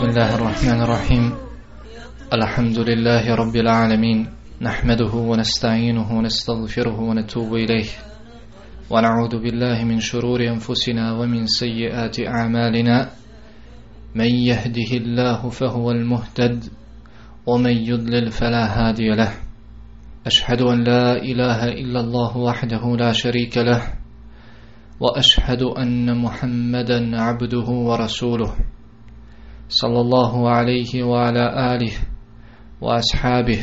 بسم الله الرحمن الرحيم الحمد لله رب العالمين نحمده ونستعينه ونستغفره ونتوب إليه ونعوذ بالله من شرور أنفسنا ومن سيئات أعمالنا من يهده الله فهو المهتد ومن يضلل فلا هادي له أشهد أن لا إله إلا الله وحده لا شريك له وأشهد أن محمدا عبده ورسوله صلى الله عليه وعلى آله وأصحابه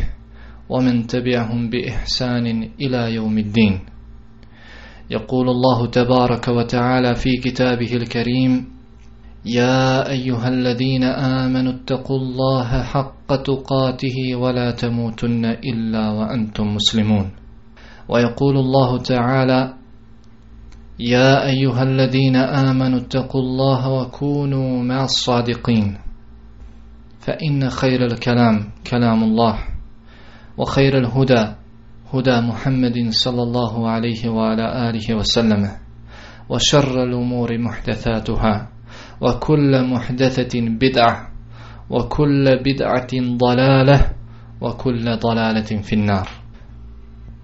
ومن تبعهم بإحسان إلى يوم الدين يقول الله تبارك وتعالى في كتابه الكريم يا أيها الذين آمنوا اتقوا الله حق تقاته ولا تموتن إلا وأنتم مسلمون ويقول الله تعالى يا أيها الذين آمنوا اتقوا الله وكونوا مع الصادقين فإن خير الكلام كلام الله وخير الهدى هدى محمد صلى الله عليه وعلى آله وسلم وشر الأمور محدثاتها وكل محدثة بدعة وكل بدعة ضلالة وكل ضلالة في النار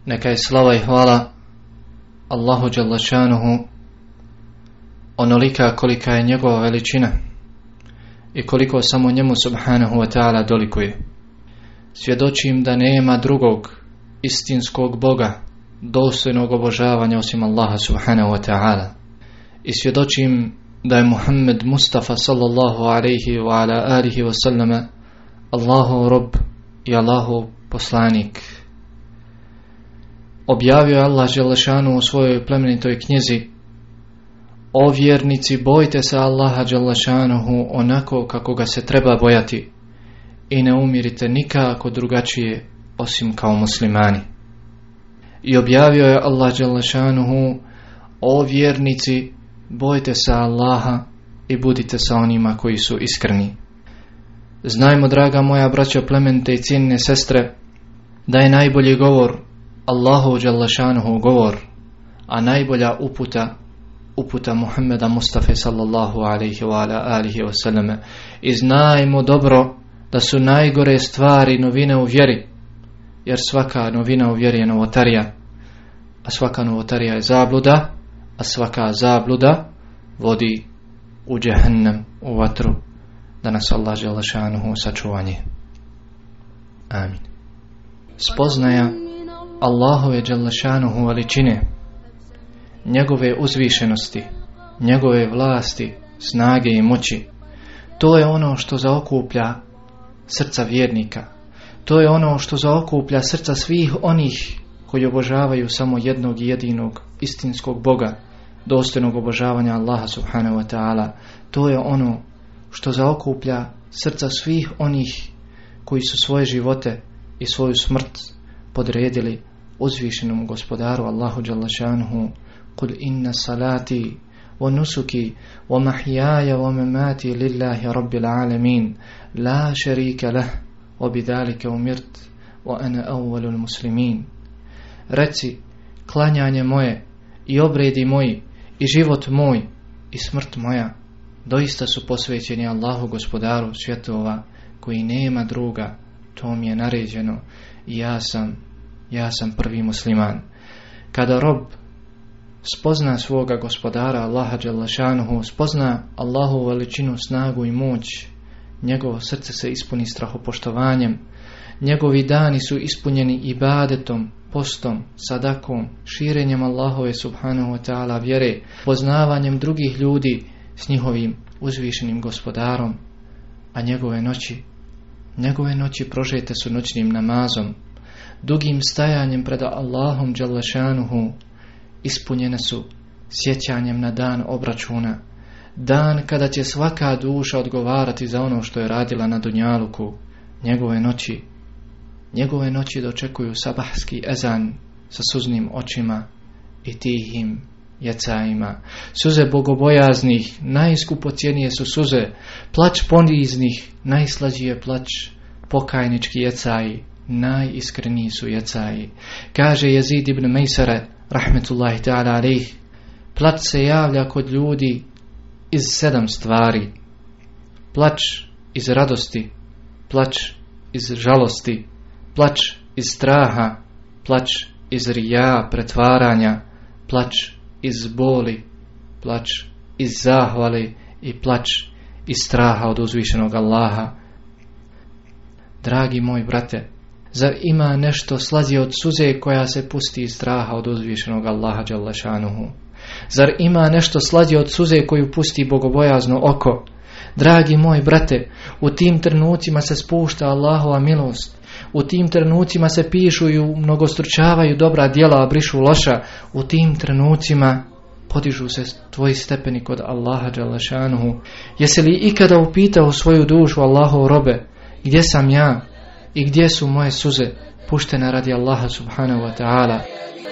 Neka je إحوالا الله جل شانه Đalašanuhu onolika kolika je veličina i koliko samo njemu subhanahu wa ta'ala dolikuje. Svjedočim da nema drugog istinskog Boga dostojnog obožavanja osim Allaha subhanahu wa ta'ala. I svjedočim da je Muhammed Mustafa sallallahu alaihi wa ala alihi wa sallama Allahu rob i Allahu poslanik. Objavio Allah Želešanu u svojoj plemenitoj knjezi O vjernici, bojte se Allaha Đalašanohu onako kako ga se treba bojati i ne umirite nikako drugačije osim kao muslimani. I objavio je Allah Đalašanohu, o vjernici, bojte se Allaha i budite sa onima koji su iskrni. Znajmo, draga moja braća plemente i cijenine sestre, da je najbolji govor Allahu Đalašanohu govor, a najbolja uputa je uputa Muhammeda Mustafa sallallahu alaihi wa ala alihi wa sallame i znajmo dobro da su najgore stvari novine u vjeri jer svaka novina u vjeri je novotarija a svaka novotarija je zabluda a svaka zabluda vodi u džehennem u vatru da nas Allah žele šanuhu sačuvanje Amin Spoznaja Allahove džele šanuhu veličine Amin njegove uzvišenosti, njegove vlasti, snage i moći. To je ono što zaokuplja srca vjernika. To je ono što zaokuplja srca svih onih koji obožavaju samo jednog i jedinog istinskog Boga, dostojnog obožavanja Allaha subhanahu wa ta'ala. To je ono što zaokuplja srca svih onih koji su svoje živote i svoju smrt podredili uzvišenom gospodaru Allahu Đalašanhu قل إن صلاتي ونسكي ومحياي ومماتي لله رب العالمين لا شريك له وبذلك أمرت وأنا أول المسلمين رتي klanjanje moje i obredi moji i život moj i smrt moja doista su posvećeni Allahu gospodaru svjetova koji nema druga to mi je naređeno i ja sam ja sam prvi musliman kada rob spozna svoga gospodara Allaha Đalašanuhu, spozna Allahu veličinu, snagu i moć, njegovo srce se ispuni strahopoštovanjem, njegovi dani su ispunjeni ibadetom, postom, sadakom, širenjem Allahove subhanahu wa ta'ala vjere, poznavanjem drugih ljudi s njihovim uzvišenim gospodarom, a njegove noći, njegove noći prožete su noćnim namazom, dugim stajanjem pred Allahom Đalašanuhu, ispunjene su sjećanjem na dan obračuna, dan kada će svaka duša odgovarati za ono što je radila na Dunjaluku, njegove noći. Njegove noći dočekuju sabahski ezan sa suznim očima i tihim jecajima. Suze bogobojaznih najskupocijenije su suze, plać poniznih najslađije plać, pokajnički jecaji najiskreniji su jecaji. Kaže jezid ibn Mejsare, rahmetullahi ta'ala alih, plać se javlja kod ljudi iz sedam stvari. Plać iz radosti, plać iz žalosti, plać iz straha, plać iz rija pretvaranja, plać iz boli, plać iz zahvali i plać iz straha od uzvišenog Allaha. Dragi moj brate, Zar ima nešto slazi od suze koja se pusti iz straha od uzvišenog Allaha Đallašanuhu? Zar ima nešto slazi od suze koju pusti bogobojazno oko? Dragi moj brate, u tim trenucima se spušta Allahova milost. U tim trenucima se pišu i mnogostručavaju dobra dijela, a brišu loša. U tim trenucima podižu se tvoji stepeni kod Allaha Đallašanuhu. Jesi li ikada upitao svoju dušu Allahov robe? Gdje sam ja? Gdje sam ja? i gdje su moje suze puštene radi Allaha subhanahu wa ta'ala.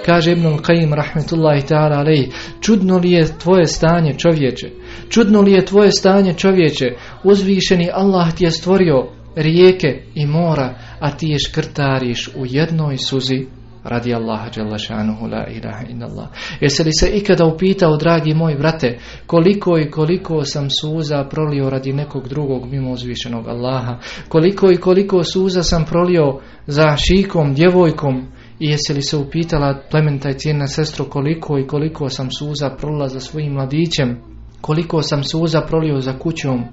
Kaže Ibn Al-Qaim rahmetullahi ta'ala alaih, čudno li je tvoje stanje čovječe? Čudno li je tvoje stanje čovječe? Uzvišeni Allah ti je stvorio rijeke i mora, a ti je škrtariš u jednoj suzi radi Allaha dželle šanehu la ilaha illallah. Jesi li se ikada upitao, dragi moj brate, koliko i koliko sam suza prolio radi nekog drugog mimo uzvišenog Allaha? Koliko i koliko suza sam prolio za šikom, djevojkom? I jesi li se upitala, plementa i cijena sestro, koliko i koliko sam suza prolila za svojim mladićem? Koliko sam suza prolio za kućom,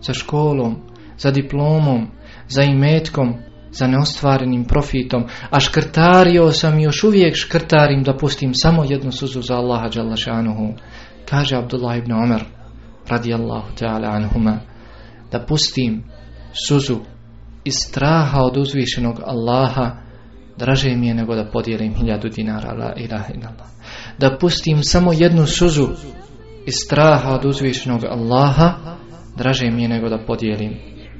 za školom, za diplomom, za imetkom, za neostvarenim profitom, a škrtario sam još uvijek škrtarim da pustim samo jednu suzu za Allaha Đalašanuhu, kaže Abdullah ibn Omer, radijallahu ta'ala anhuma, da pustim suzu iz straha od uzvišenog Allaha, draže mi je nego da podijelim hiljadu dinara, la ilaha ilaha. Da pustim samo jednu suzu iz straha od uzvišenog Allaha, draže mi je nego da podijelim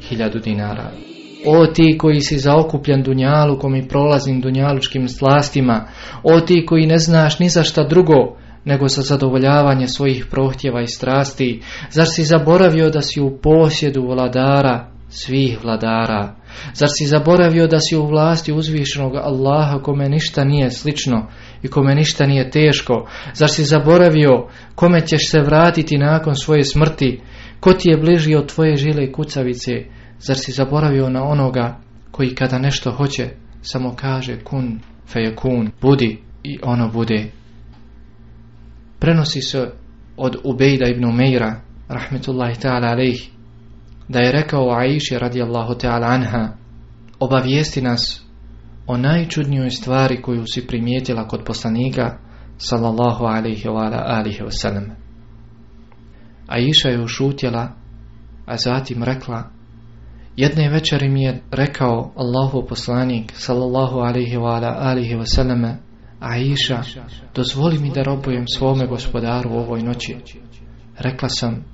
hiljadu dinara, la ilaha ilaha. O ti koji si zaokupljen dunjalukom i prolazim dunjalučkim slastima, o ti koji ne znaš ni za šta drugo nego za zadovoljavanje svojih prohtjeva i strasti, zar si zaboravio da si u posjedu vladara svih vladara? Zar si zaboravio da si u vlasti uzvišenog Allaha kome ništa nije slično i kome ništa nije teško? Zar si zaboravio kome ćeš se vratiti nakon svoje smrti? Ko ti je bliži od tvoje žile i kucavice? Zar zar si zaboravio na onoga koji kada nešto hoće, samo kaže kun feje kun, budi i ono bude. Prenosi se od Ubejda ibn Umejra, rahmetullahi ta'ala alejh, da je rekao Aisha radijallahu ta'ala anha, obavijesti nas o najčudnijoj stvari koju si primijetila kod poslanika, sallallahu alaihi wa ala alihi wa salam. Aisha je ušutjela, a zatim rekla, Jedne večeri mi je rekao Allahu poslanik sallallahu alaihi wa ala alihi wa salame Aisha, dozvoli mi da robujem svome gospodaru u ovoj noći. Rekla sam,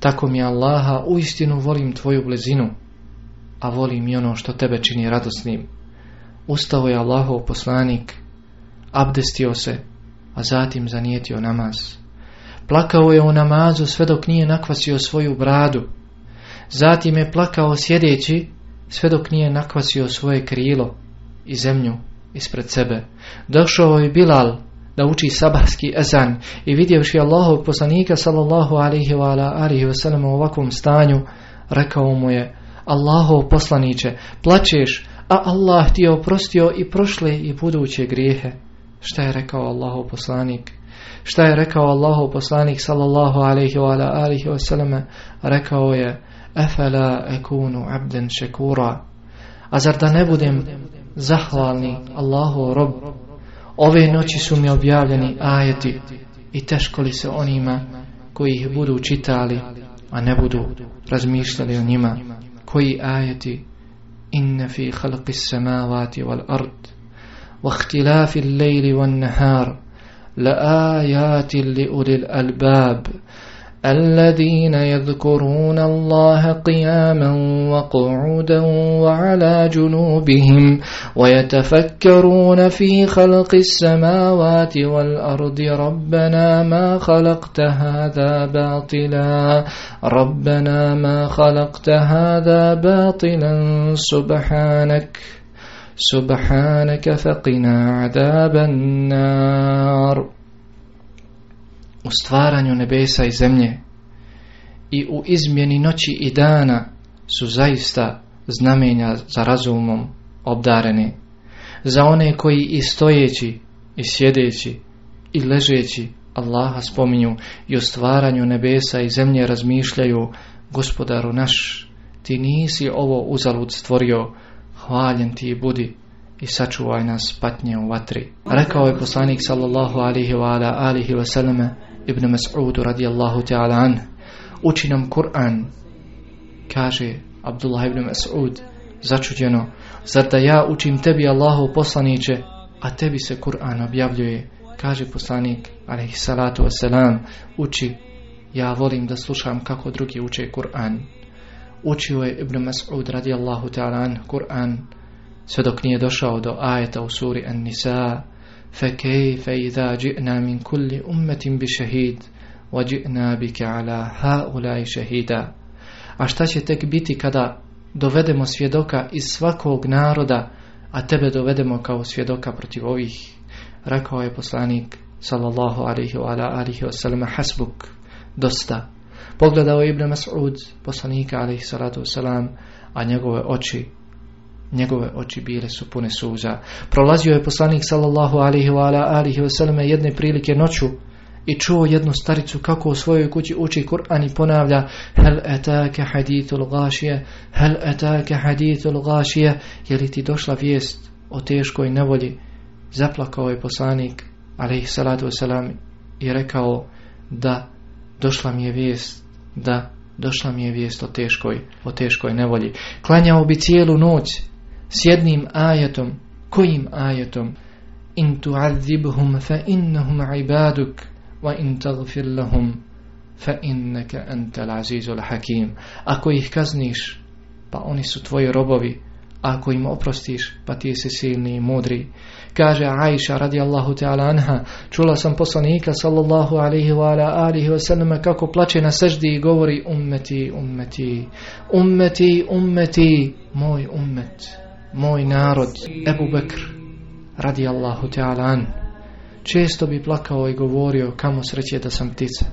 tako mi Allaha u istinu volim tvoju blizinu, a volim i ono što tebe čini radosnim. Ustao je Allahov poslanik, abdestio se, a zatim zanijetio namaz. Plakao je u namazu sve dok nije nakvasio svoju bradu, Zatim je plakao sjedeći, sve dok nije nakvasio svoje krilo i zemlju ispred sebe. Došao je Bilal da uči sabahski ezan i vidjevši Allahog poslanika sallallahu alihi wa ala alihi wasalam u ovakvom stanju, rekao mu je, Allahov poslaniće, plačeš, a Allah ti je oprostio i prošle i buduće grijehe. Šta je rekao Allahov poslanik? Šta je rekao Allahov poslanik sallallahu alaihi wa ala alihi wa sallam? Rekao je, Efela ekunu abden šekura. A zar da ne budem zahvalni Allahu rob? Ove noći su mi objavljeni ajeti i teško li se onima koji ih budu čitali, a ne budu razmišljali o njima. Koji ajeti? Inne fi halqi samavati wal ard. واختلاف الليل والنهار لآيات لأولي الألباب الذين يذكرون الله قياما وقعودا وعلى جنوبهم ويتفكرون في خلق السماوات والأرض ربنا ما خلقت هذا باطلا ربنا ما خلقت هذا باطلا سبحانك سبحانك فقنا عذاب النار u stvaranju nebesa i zemlje i u izmjeni noći i dana su zaista znamenja za razumom obdareni. Za one koji i stojeći, i sjedeći, i ležeći Allaha spominju i u stvaranju nebesa i zemlje razmišljaju Gospodaru naš, ti nisi ovo uzalud stvorio, hvaljen ti budi i sačuvaj nas patnje u vatri. Rekao je poslanik sallallahu alihi wa ala alihi wa salame, ibn Mas'udu radijallahu ta'ala an uči nam Kur'an kaže Abdullah ibn Mas'ud začuđeno zar da ja učim tebi Allahu poslaniće a tebi se Kur'an objavljuje kaže poslanik alaihi salatu wasalam uči ja volim da slušam kako drugi uče Kur'an učio je ibn Mas'ud radijallahu ta'ala an Kur'an sve dok nije došao do ajeta u suri An-Nisa' فكيف إذا جئنا من كل أمة بشهيد وجئنا بك على هؤلاء شهيدا A šta će tek biti kada dovedemo svjedoka iz svakog naroda, a tebe dovedemo kao svjedoka protiv ovih? Rekao je poslanik, sallallahu alaihi wa ala alaihi wa sallam, hasbuk, dosta. Pogledao je Ibn Mas'ud, poslanika alaihi salatu wa salam, a njegove oči njegove oči bile su pune suza. Prolazio je poslanik sallallahu alihi wa alihi wa sallam jedne prilike noću i čuo jednu staricu kako u svojoj kući uči Kur'an i ponavlja Hel etake hadithul gašije, hel etake hadithul gašije, je li ti došla vijest o teškoj nevolji? Zaplakao je poslanik alihi salatu wasalam i rekao da došla mi je vijest da Došla mi je vijest o teškoj, o teškoj nevolji. Klanjao bi cijelu noć s jednim ajetom, kojim ajetom? In tu'adzibhum fa innahum ibaduk wa in taghfir lahum fa innaka antal azizul hakim. Ako ih kazniš, pa oni su tvoji robovi, ako im oprostiš, pa ti si silni i mudri. Kaže Aisha radijallahu ta'ala anha, čula sam poslanika sallallahu alaihi wa ala alihi wa sallam kako plače na seždi i govori ummeti, ummeti, ummeti, ummeti, moj ummet. Ummeti moj narod, Ebu Bekr, radi Allahu Teala An, često bi plakao i govorio kamo sreće da sam ptica.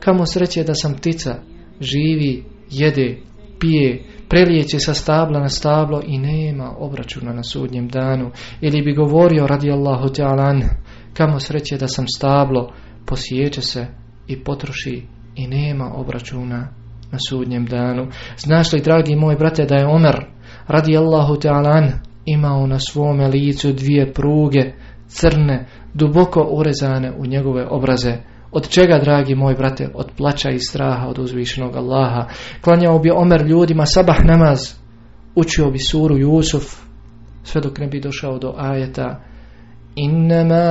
Kamo sreće da sam ptica, živi, jede, pije, prelijeće sa stabla na stablo i nema obračuna na sudnjem danu. Ili bi govorio radi Allahu Teala An, kamo sreće da sam stablo, posjeće se i potroši i nema obračuna na sudnjem danu. Znaš li, dragi moj brate, da je Omer radijallahu ta'ala imao na svome licu dvije pruge, crne, duboko urezane u njegove obraze. Od čega, dragi moj brate, od plaća i straha od uzvišenog Allaha. Klanjao bi Omer ljudima sabah namaz, učio bi suru Jusuf, sve dok ne bi došao do ajeta. Innama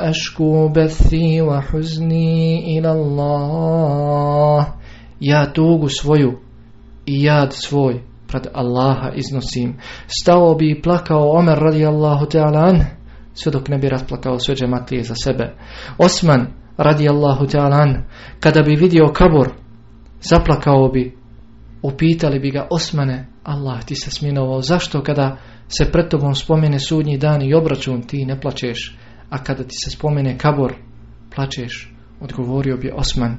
ašku bethi wa huzni ila Allah. Ja tugu svoju i jad svoj pred Allaha iznosim. Stao bi i plakao Omer radijallahu ta'ala an, sve dok ne bi rasplakao sve džematlije za sebe. Osman radijallahu ta'ala an, kada bi vidio kabor, zaplakao bi, upitali bi ga Osmane, Allah ti se sminovao, zašto kada se pred tobom spomene sudnji dan i obračun, ti ne plačeš, a kada ti se spomene kabor, plačeš, odgovorio bi Osman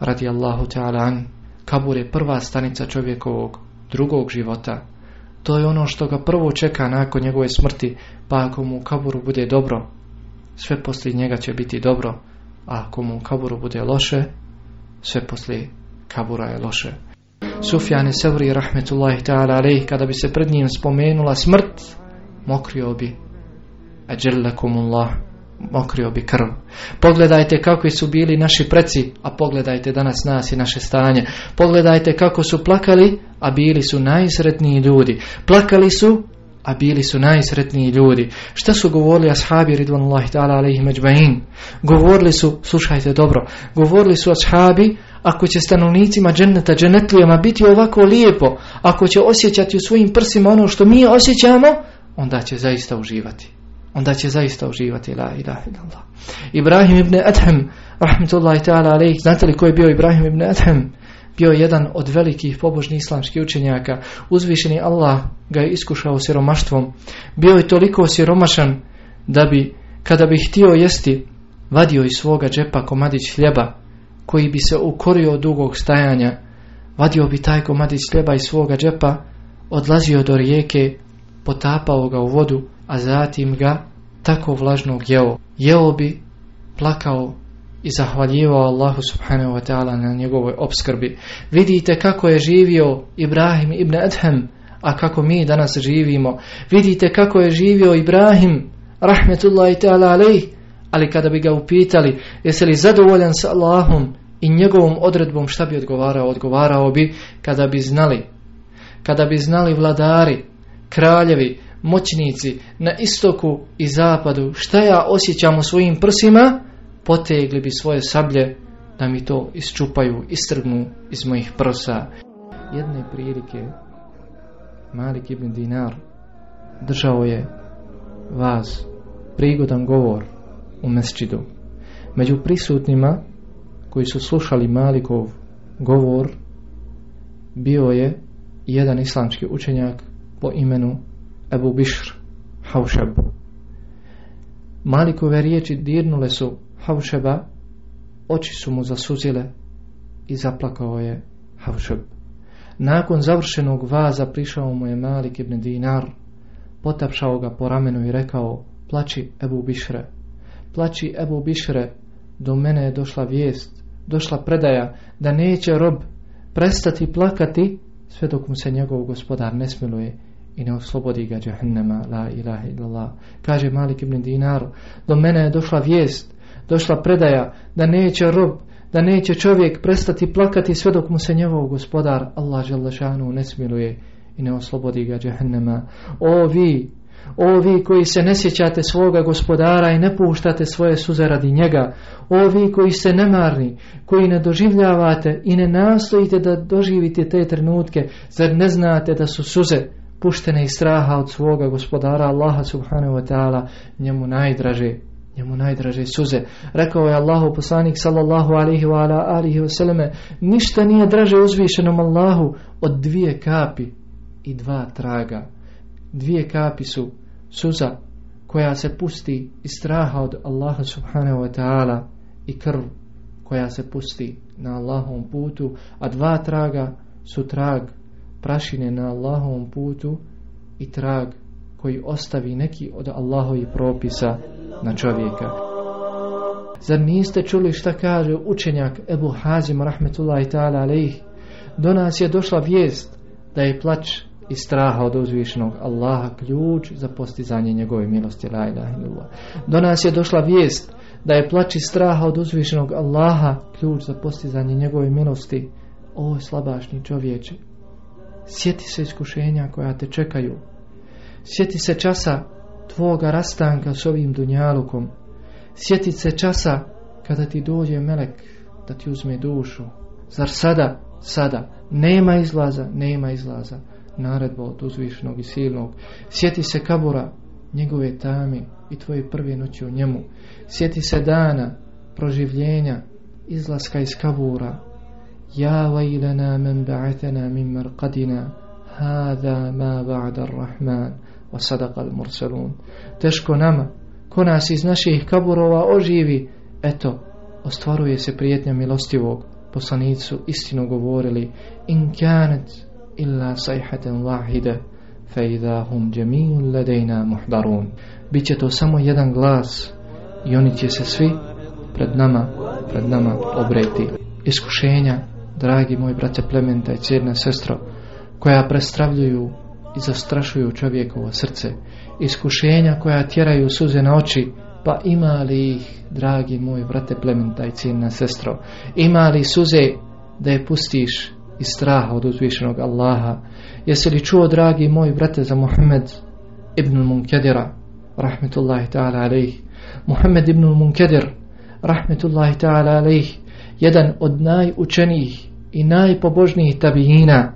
radijallahu ta'ala an, kabor je prva stanica čovjekovog drugog života. To je ono što ga prvo čeka nakon njegove smrti, pa ako mu u kaburu bude dobro, sve poslije njega će biti dobro, a ako mu u kaburu bude loše, sve poslije kabura je loše. Sufjane Sevri, rahmetullahi ta'ala alaih, kada bi se pred njim spomenula smrt, mokrio bi. Ađelakumullahi mokrio bi krv. Pogledajte kakvi su bili naši preci, a pogledajte danas nas i naše stanje. Pogledajte kako su plakali, a bili su najsretniji ljudi. Plakali su, a bili su najsretniji ljudi. Šta su govorili ashabi ridvanullahi ta'ala alaihi međba'in? Govorili su, slušajte dobro, govorili su ashabi, ako će stanovnicima dženeta, dženetlijama biti ovako lijepo, ako će osjećati u svojim prsima ono što mi osjećamo, onda će zaista uživati onda će zaista uživati la ilaha illallah. Ibrahim ibn Adham, rahmetullahi ta'ala alaih, znate li ko je bio Ibrahim ibn Adham? Bio je jedan od velikih pobožnih islamskih učenjaka. Uzvišeni Allah ga je iskušao siromaštvom. Bio je toliko siromašan da bi, kada bi htio jesti, vadio iz svoga džepa komadić hljeba koji bi se ukorio dugog stajanja. Vadio bi taj komadić hljeba iz svoga džepa, odlazio do rijeke, potapao ga u vodu, a zatim ga tako vlažnog jeo. Jeo bi, plakao i zahvaljivao Allahu subhanahu wa ta'ala na njegovoj obskrbi. Vidite kako je živio Ibrahim ibn Adham, a kako mi danas živimo. Vidite kako je živio Ibrahim, rahmetullahi ta'ala alaih, ali kada bi ga upitali jesi li zadovoljan sa Allahom i njegovom odredbom šta bi odgovarao? Odgovarao bi kada bi znali, kada bi znali vladari, kraljevi, moćnici na istoku i zapadu, šta ja osjećam u svojim prsima, potegli bi svoje sablje da mi to isčupaju, istrgnu iz mojih prsa. Jedne prilike, Malik ibn Dinar držao je vas prigodan govor u mesčidu. Među prisutnima koji su slušali Malikov govor bio je jedan islamski učenjak po imenu Ebu Bišr, Haušeb. Malikove riječi dirnule su Haušeba, oči su mu zasuzile i zaplakao je Haušeb. Nakon završenog vaza prišao mu je Malik ibn Dinar, potapšao ga po ramenu i rekao, plači Ebu Bišre, plači Ebu Bišre, do mene je došla vijest, došla predaja da neće rob prestati plakati sve dok mu se njegov gospodar ne smiluje i ne oslobodi ga džahennema, la ilaha illallah. Kaže Malik ibn Dinar, do mene je došla vijest, došla predaja da neće rob, da neće čovjek prestati plakati sve dok mu se njevov gospodar, Allah želešanu, ne smiluje i ne oslobodi ga džahennema. O vi, O vi koji se ne sjećate svoga gospodara i ne puštate svoje suze radi njega, o vi koji ste nemarni, koji ne doživljavate i ne nastojite da doživite te trenutke, zar ne znate da su suze puštene i straha od svoga gospodara Allaha subhanahu wa ta'ala njemu najdraže njemu najdraže suze rekao je Allahu poslanik sallallahu alaihi wa ala alihi wa salame ništa nije draže uzvišenom Allahu od dvije kapi i dva traga dvije kapi su suza koja se pusti i straha od Allaha subhanahu wa ta'ala i krv koja se pusti na Allahom putu a dva traga su trag prašine na Allahovom putu i trag koji ostavi neki od Allahovih propisa na čovjeka. Zar niste čuli šta kaže učenjak Ebu Hazim rahmetullahi ta'ala alaih? Do nas je došla vijest da je plać i straha od uzvišenog Allaha ključ za postizanje njegove milosti. La ilaha illallah. Do nas je došla vijest da je plać i straha od uzvišenog Allaha ključ za postizanje njegove milosti. O slabašni čovječe, sjeti se iskušenja koja te čekaju. Sjeti se časa tvoga rastanka s ovim dunjalukom. Sjeti se časa kada ti dođe melek da ti uzme dušu. Zar sada, sada, nema izlaza, nema izlaza, naredbo od uzvišnog i silnog. Sjeti se kabura, njegove tame i tvoje prve noći u njemu. Sjeti se dana, proživljenja, izlaska iz kabura, يا ويلنا من بعثنا من مرقدنا هذا ما بعد الرحمن وصدق المرسلون تشكو نما كنا سيز نشيه كبرو وأجيبي أتو أستفروا يسي بريتنا ملوستيوك بصنيتسو استنو قبورلي إن كانت إلا صيحة واحدة فإذا هم جميع لدينا محضرون بيتشتو سمو يدن غلاس يوني تيسسفي pred nama, pred nama obreti iskušenja dragi moj brate plemente i cijedne sestro, koja prestravljuju i zastrašuju čovjekovo srce, iskušenja koja tjeraju suze na oči, pa ima li ih, dragi moj brate plemente i cijedne sestro, ima li suze da je pustiš iz straha od uzvišenog Allaha? Jesi li čuo, dragi moj brate, za Muhammed ibn Munkedira, rahmetullahi ta'ala alaih, Muhammed ibn Munkedir, rahmetullahi ta'ala alaih, jedan od najučenijih i najpobožnijih tabijina,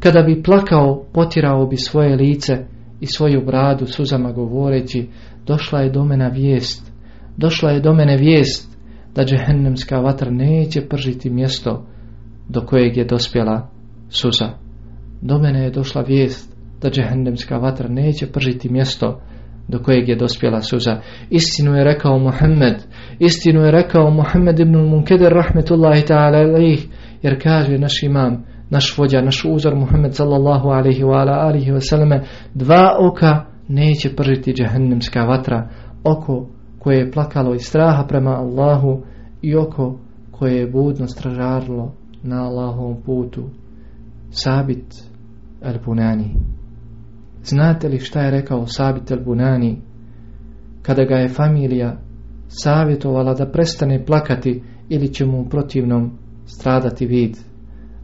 kada bi plakao, potirao bi svoje lice i svoju bradu suzama govoreći, došla je do mene vijest, došla je do mene vijest da džehennemska vatra neće pržiti mjesto do kojeg je dospjela suza. Do mene je došla vijest da džehennemska vatra neće pržiti mjesto do kojeg je dospjela suza do kojeg je dospjela suza. Istinu je rekao Muhammed, istinu je rekao Muhammed ibn Munkeder rahmetullahi ta'ala alaih, jer kaže naš imam, naš vođa, naš uzor Muhammed sallallahu alaihi wa alaihi wa salame, dva oka neće pržiti džahennemska vatra, oko koje je plakalo iz straha prema Allahu i oko koje je budno stražarilo na Allahovom putu. Sabit al-Punani. Znate li šta je rekao Sabit el-Bunani kada ga je familija savjetovala da prestane plakati ili će mu protivnom stradati vid?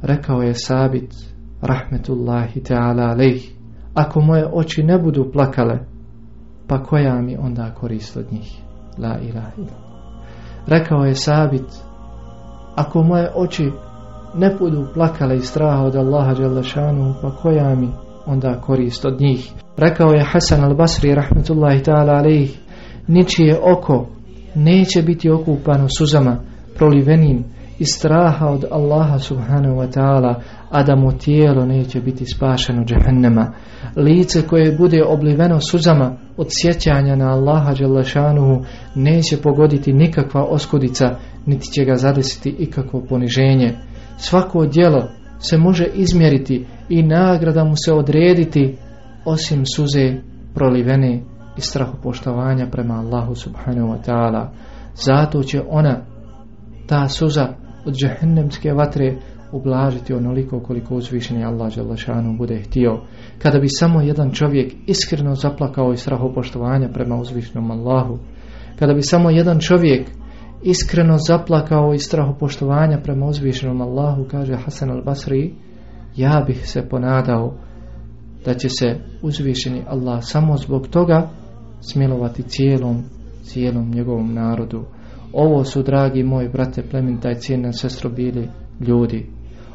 Rekao je Sabit, rahmetullahi ta'ala aleyh, ako moje oči ne budu plakale, pa koja mi onda korist od njih? La ilaha ila. Rekao je Sabit, ako moje oči ne budu plakale i straha od Allaha, pa koja mi korist onda korist od njih. Rekao je Hasan al-Basri, rahmetullahi ta'ala alaih, ničije oko neće biti okupano suzama prolivenim i straha od Allaha subhanahu wa ta'ala, a da mu tijelo neće biti spašeno džehennema. Lice koje bude obliveno suzama od sjećanja na Allaha džellašanuhu neće pogoditi nikakva oskudica, niti će ga zadesiti ikakvo poniženje. Svako djelo se može izmjeriti i nagrada mu se odrediti osim suze prolivene i strahu poštovanja prema Allahu subhanahu wa ta'ala zato će ona ta suza od džahennemske vatre ublažiti onoliko koliko uzvišeni Allah Đalašanu bude htio kada bi samo jedan čovjek iskreno zaplakao i strahu poštovanja prema uzvišenom Allahu kada bi samo jedan čovjek iskreno zaplakao i strahu poštovanja prema uzvišenom Allahu, kaže Hasan al-Basri, ja bih se ponadao da će se uzvišeni Allah samo zbog toga smilovati cijelom, cijelom njegovom narodu. Ovo su, dragi moji brate, plemintaj, cijena, sestro, bili ljudi.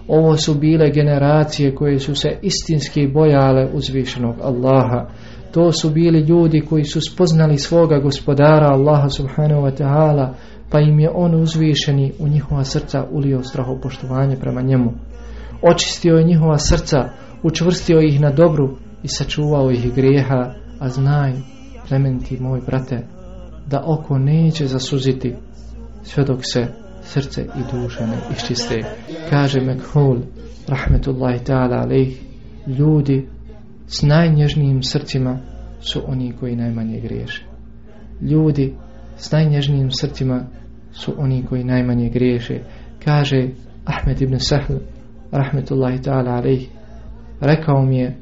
Ovo su bile generacije koje su se istinski bojale uzvišenog Allaha to su bili ljudi koji su spoznali svoga gospodara Allaha subhanahu wa ta'ala pa im je on uzvišeni u njihova srca ulio strahopoštovanje prema njemu očistio je njihova srca učvrstio ih na dobru i sačuvao ih grijeha a znaj plementi moj brate da oko neće zasuziti sve dok se srce i duša ne iščiste kaže Mekhul rahmetullahi ta'ala alih ljudi s najnježnijim srcima su oni koji najmanje griješe. Ljudi s najnježnijim srcima su oni koji najmanje griješe. Kaže Ahmed ibn Sahl, rahmetullahi ta'ala alaih, rekao mi je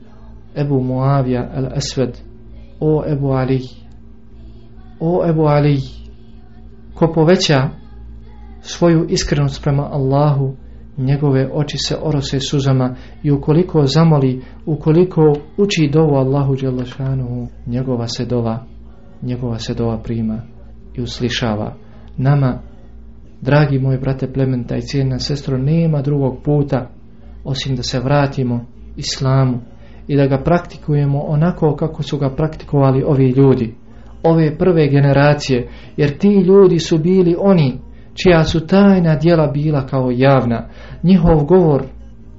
Ebu Muavija al-Asved, o Ebu Ali, o Ebu Ali, ko poveća svoju iskrenost prema Allahu, njegove oči se orose suzama i ukoliko zamoli, ukoliko uči dovu Allahu Đelešanu, njegova se dova, njegova se dova prima i uslišava. Nama, dragi moji brate plementa i cijena sestro, nema drugog puta osim da se vratimo islamu i da ga praktikujemo onako kako su ga praktikovali ovi ljudi, ove prve generacije, jer ti ljudi su bili oni koji čija su tajna dijela bila kao javna. Njihov govor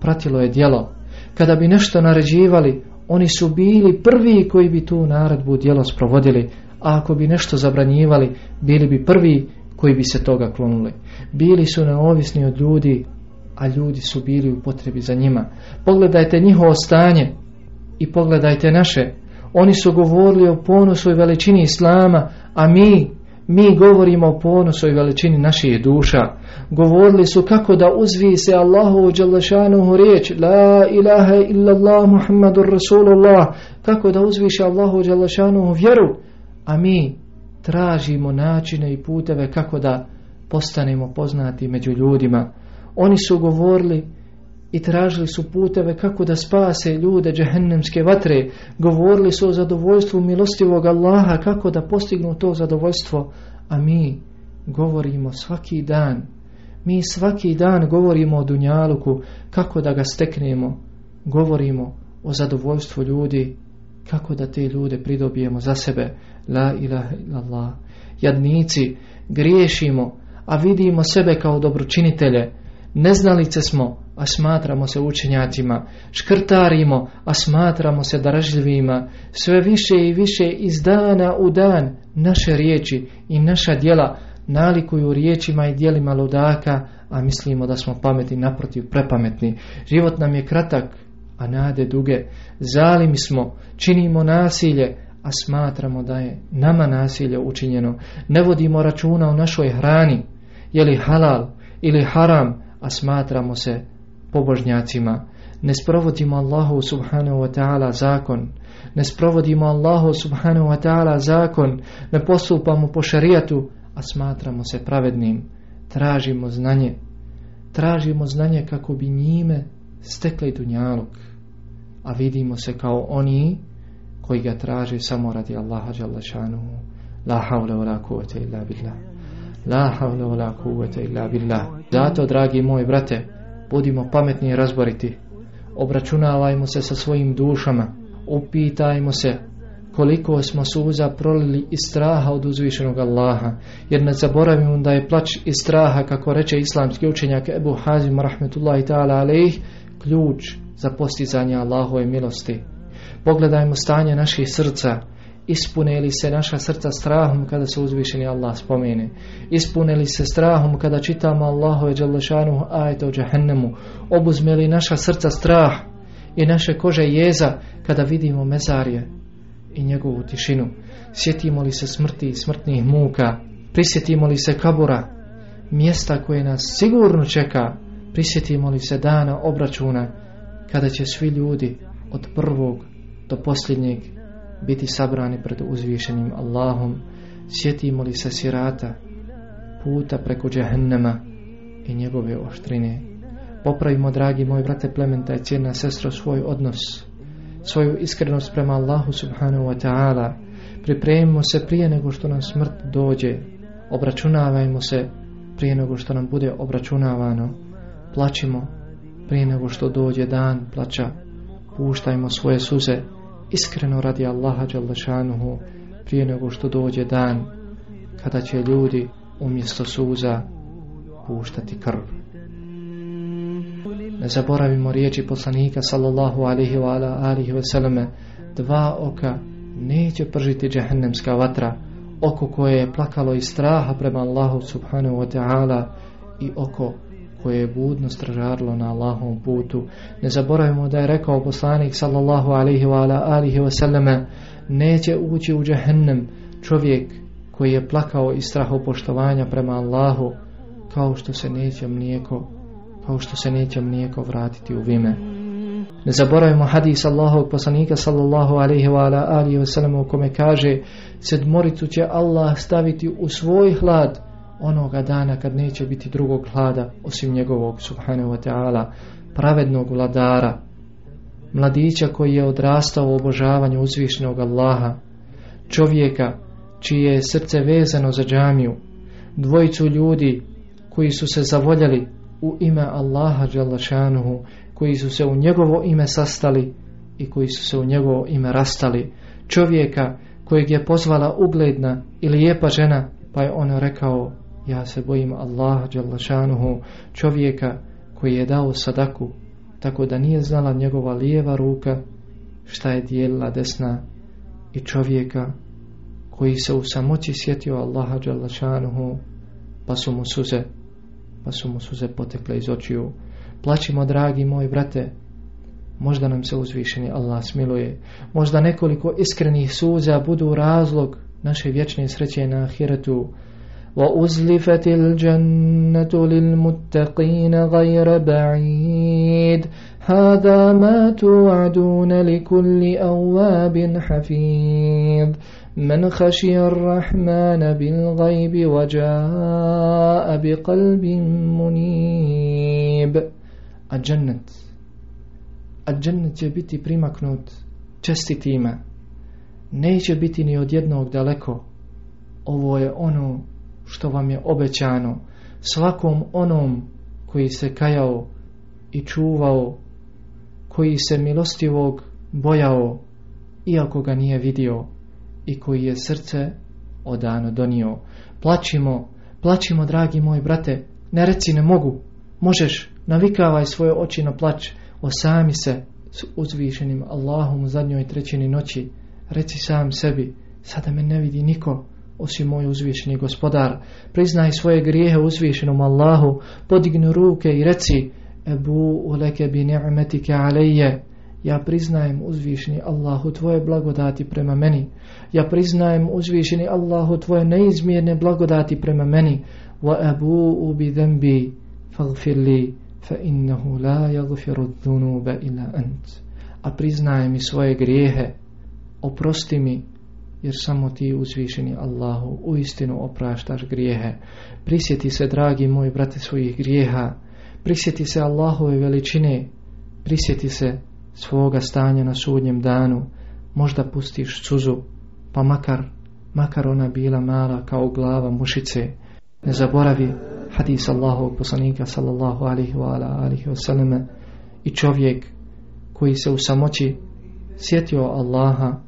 pratilo je dijelo. Kada bi nešto naređivali, oni su bili prvi koji bi tu naredbu dijelo sprovodili, a ako bi nešto zabranjivali, bili bi prvi koji bi se toga klonuli. Bili su neovisni od ljudi, a ljudi su bili u potrebi za njima. Pogledajte njihovo stanje i pogledajte naše. Oni su govorili o ponosu i veličini Islama, a mi mi govorimo o ponosu i veličini naših duša. Govorili su kako da uzvise Allahu Đalešanuhu riječ La ilaha illallah Muhammadur Rasulullah Kako da uzviše Allahu Đalešanuhu vjeru A mi tražimo načine i puteve kako da postanemo poznati među ljudima. Oni su govorili i tražili su puteve kako da spase ljude džehennemske vatre, govorili su o zadovoljstvu milostivog Allaha, kako da postignu to zadovoljstvo, a mi govorimo svaki dan, mi svaki dan govorimo o Dunjaluku, kako da ga steknemo, govorimo o zadovoljstvu ljudi, kako da te ljude pridobijemo za sebe, la ilaha illallah. Jadnici, griješimo, a vidimo sebe kao dobročinitelje, neznalice smo, neznalice smo, a smatramo se učenjacima, škrtarimo, a smatramo se dražljivima, sve više i više iz dana u dan naše riječi i naša dijela nalikuju riječima i dijelima ludaka, a mislimo da smo pametni naprotiv prepametni. Život nam je kratak, a nade duge. Zalimi smo, činimo nasilje, a smatramo da je nama nasilje učinjeno. Ne vodimo računa o našoj hrani, je li halal ili haram, a smatramo se pobožnjacima, ne sprovodimo Allahu subhanahu wa ta'ala zakon, ne sprovodimo Allahu subhanahu wa ta'ala zakon, ne postupamo po šarijatu, a smatramo se pravednim, tražimo znanje, tražimo znanje kako bi njime stekli dunjaluk, a vidimo se kao oni koji ga traže samo radi Allaha Đalašanuhu. La havle ula kuvete illa billah. La havle ula kuvete illa billah. Zato, dragi moji brate, Budimo pametni i razboriti. Obračunavajmo se sa svojim dušama. Upitajmo se koliko smo suza prolili iz straha od uzvišenog Allaha. Jer ne zaboravimo da je plać iz straha, kako reče islamski učenjak Ebu Hazim, rahmetullahi ta'ala alaih, ključ za postizanje Allahove milosti. Pogledajmo stanje naših srca ispune li se naša srca strahom kada se uzvišeni Allah spomene ispune li se strahom kada čitamo Allahove dželašanu ajta u džahennemu obuzme li naša srca strah i naše kože jeza kada vidimo mezarje i njegovu tišinu sjetimo li se smrti i smrtnih muka prisjetimo li se kabura mjesta koje nas sigurno čeka prisjetimo li se dana obračuna kada će svi ljudi od prvog do posljednjeg biti sabrani pred uzvišenim Allahom, sjetimo li se sirata, puta preko džahnama i njegove oštrine. Popravimo, dragi moj brate plementa i cijena sestro, svoj odnos, svoju iskrenost prema Allahu subhanahu wa ta'ala. Pripremimo se prije nego što nam smrt dođe. Obračunavajmo se prije nego što nam bude obračunavano. Plačimo prije nego što dođe dan plača. Puštajmo svoje suze iskreno radi Allaha Đalešanuhu prije nego što dođe dan kada će ljudi umjesto suza puštati krv. Ne zaboravimo riječi poslanika sallallahu alihi wa ala alihi veselame dva oka neće pržiti džehennemska vatra oko koje je plakalo i straha prema Allahu subhanahu wa ta'ala i oko koje je budno stražarilo na Allahovom putu. Ne zaboravimo da je rekao poslanik sallallahu alaihi wa ala alihi wa sallama neće ući u džahennem čovjek koji je plakao iz straha poštovanja prema Allahu kao što se neće mlijeko kao što se neće mlijeko vratiti u vime. Ne zaboravimo hadis Allahovog poslanika sallallahu alaihi wa ala alihi wa sallam u kome kaže sedmoricu će Allah staviti u svoj hlad onoga dana kad neće biti drugog hlada osim njegovog subhanahu wa ta'ala pravednog vladara mladića koji je odrastao u obožavanju uzvišnog Allaha čovjeka čije je srce vezano za džamiju dvojicu ljudi koji su se zavoljali u ime Allaha Đalašanuhu koji su se u njegovo ime sastali i koji su se u njegovo ime rastali čovjeka kojeg je pozvala ugledna i lijepa žena pa je ono rekao ja se bojim Allah Đalašanuhu čovjeka koji je dao sadaku tako da nije znala njegova lijeva ruka šta je dijelila desna i čovjeka koji se u samoći sjetio Allaha Đalašanuhu pa su mu suze pa su mu suze potekle iz očiju plaćimo dragi moji brate možda nam se uzvišeni Allah smiluje možda nekoliko iskrenih suza budu razlog naše vječne sreće na ahiretu وأزلفت الجنة للمتقين غير بعيد هذا ما توعدون لكل أواب حفيظ من خشي الرحمن بالغيب وجاء بقلب منيب الجنة الجنة će بريما كنوت جستي تيما biti ni od jednog daleko. Ovo je ono što vam je obećano svakom onom koji se kajao i čuvao, koji se milostivog bojao, iako ga nije vidio i koji je srce odano donio. Plaćimo, plaćimo, dragi moji brate, ne reci ne mogu, možeš, navikavaj svoje oči na plać, osami se s uzvišenim Allahom u zadnjoj trećini noći, reci sam sebi, sada me ne vidi niko, osim moj uzvišeni gospodar. Priznaj svoje grijehe uzvišenom Allahu, podigni ruke i reci Ebu uleke bi ni'metike alejje. Ja priznajem uzvišeni Allahu tvoje blagodati prema meni. Ja priznajem uzvišeni Allahu tvoje neizmjerne blagodati prema meni. Wa ebu ubi dhembi fagfir li fa innahu la yaghfiru dhunuba illa ant. A priznajem i svoje grijehe. Oprosti mi jer samo ti uzvišeni Allahu u istinu opraštaš grijehe. Prisjeti se, dragi moji brate, svojih grijeha. Prisjeti se Allahove veličine. Prisjeti se svoga stanja na sudnjem danu. Možda pustiš suzu, pa makar, makar ona bila mala kao glava mušice. Ne zaboravi hadis Allahovog poslanika sallallahu alihi wa ala alihi wa salame, i čovjek koji se u samoći sjetio Allaha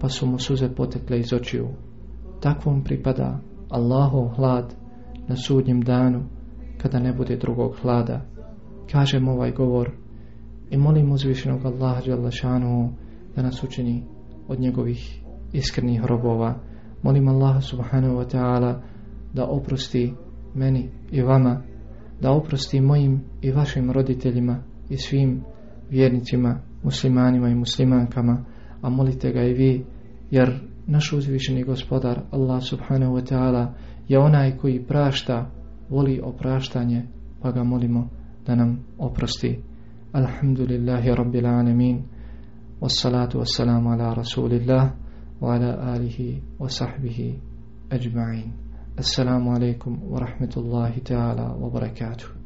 pa su mu suze potekle iz očiju. Takvom pripada Allahov hlad na sudnjem danu, kada ne bude drugog hlada. Kažem ovaj govor i molim uzvišenog Allaha Đalašanu da nas učini od njegovih iskrenih robova. Molim Allaha Subhanahu Wa Ta'ala da oprosti meni i vama, da oprosti mojim i vašim roditeljima i svim vjernicima, muslimanima i muslimankama, a molite ga i vi, jer naš uzvišeni gospodar, Allah subhanahu wa ta'ala, je onaj koji prašta, voli opraštanje, pa ga molimo da nam oprosti. Alhamdulillahi rabbil alamin, wassalatu wassalamu ala rasulillah, wa ala alihi wa sahbihi ajma'in. Assalamu alaikum wa rahmatullahi ta'ala wa barakatuhu.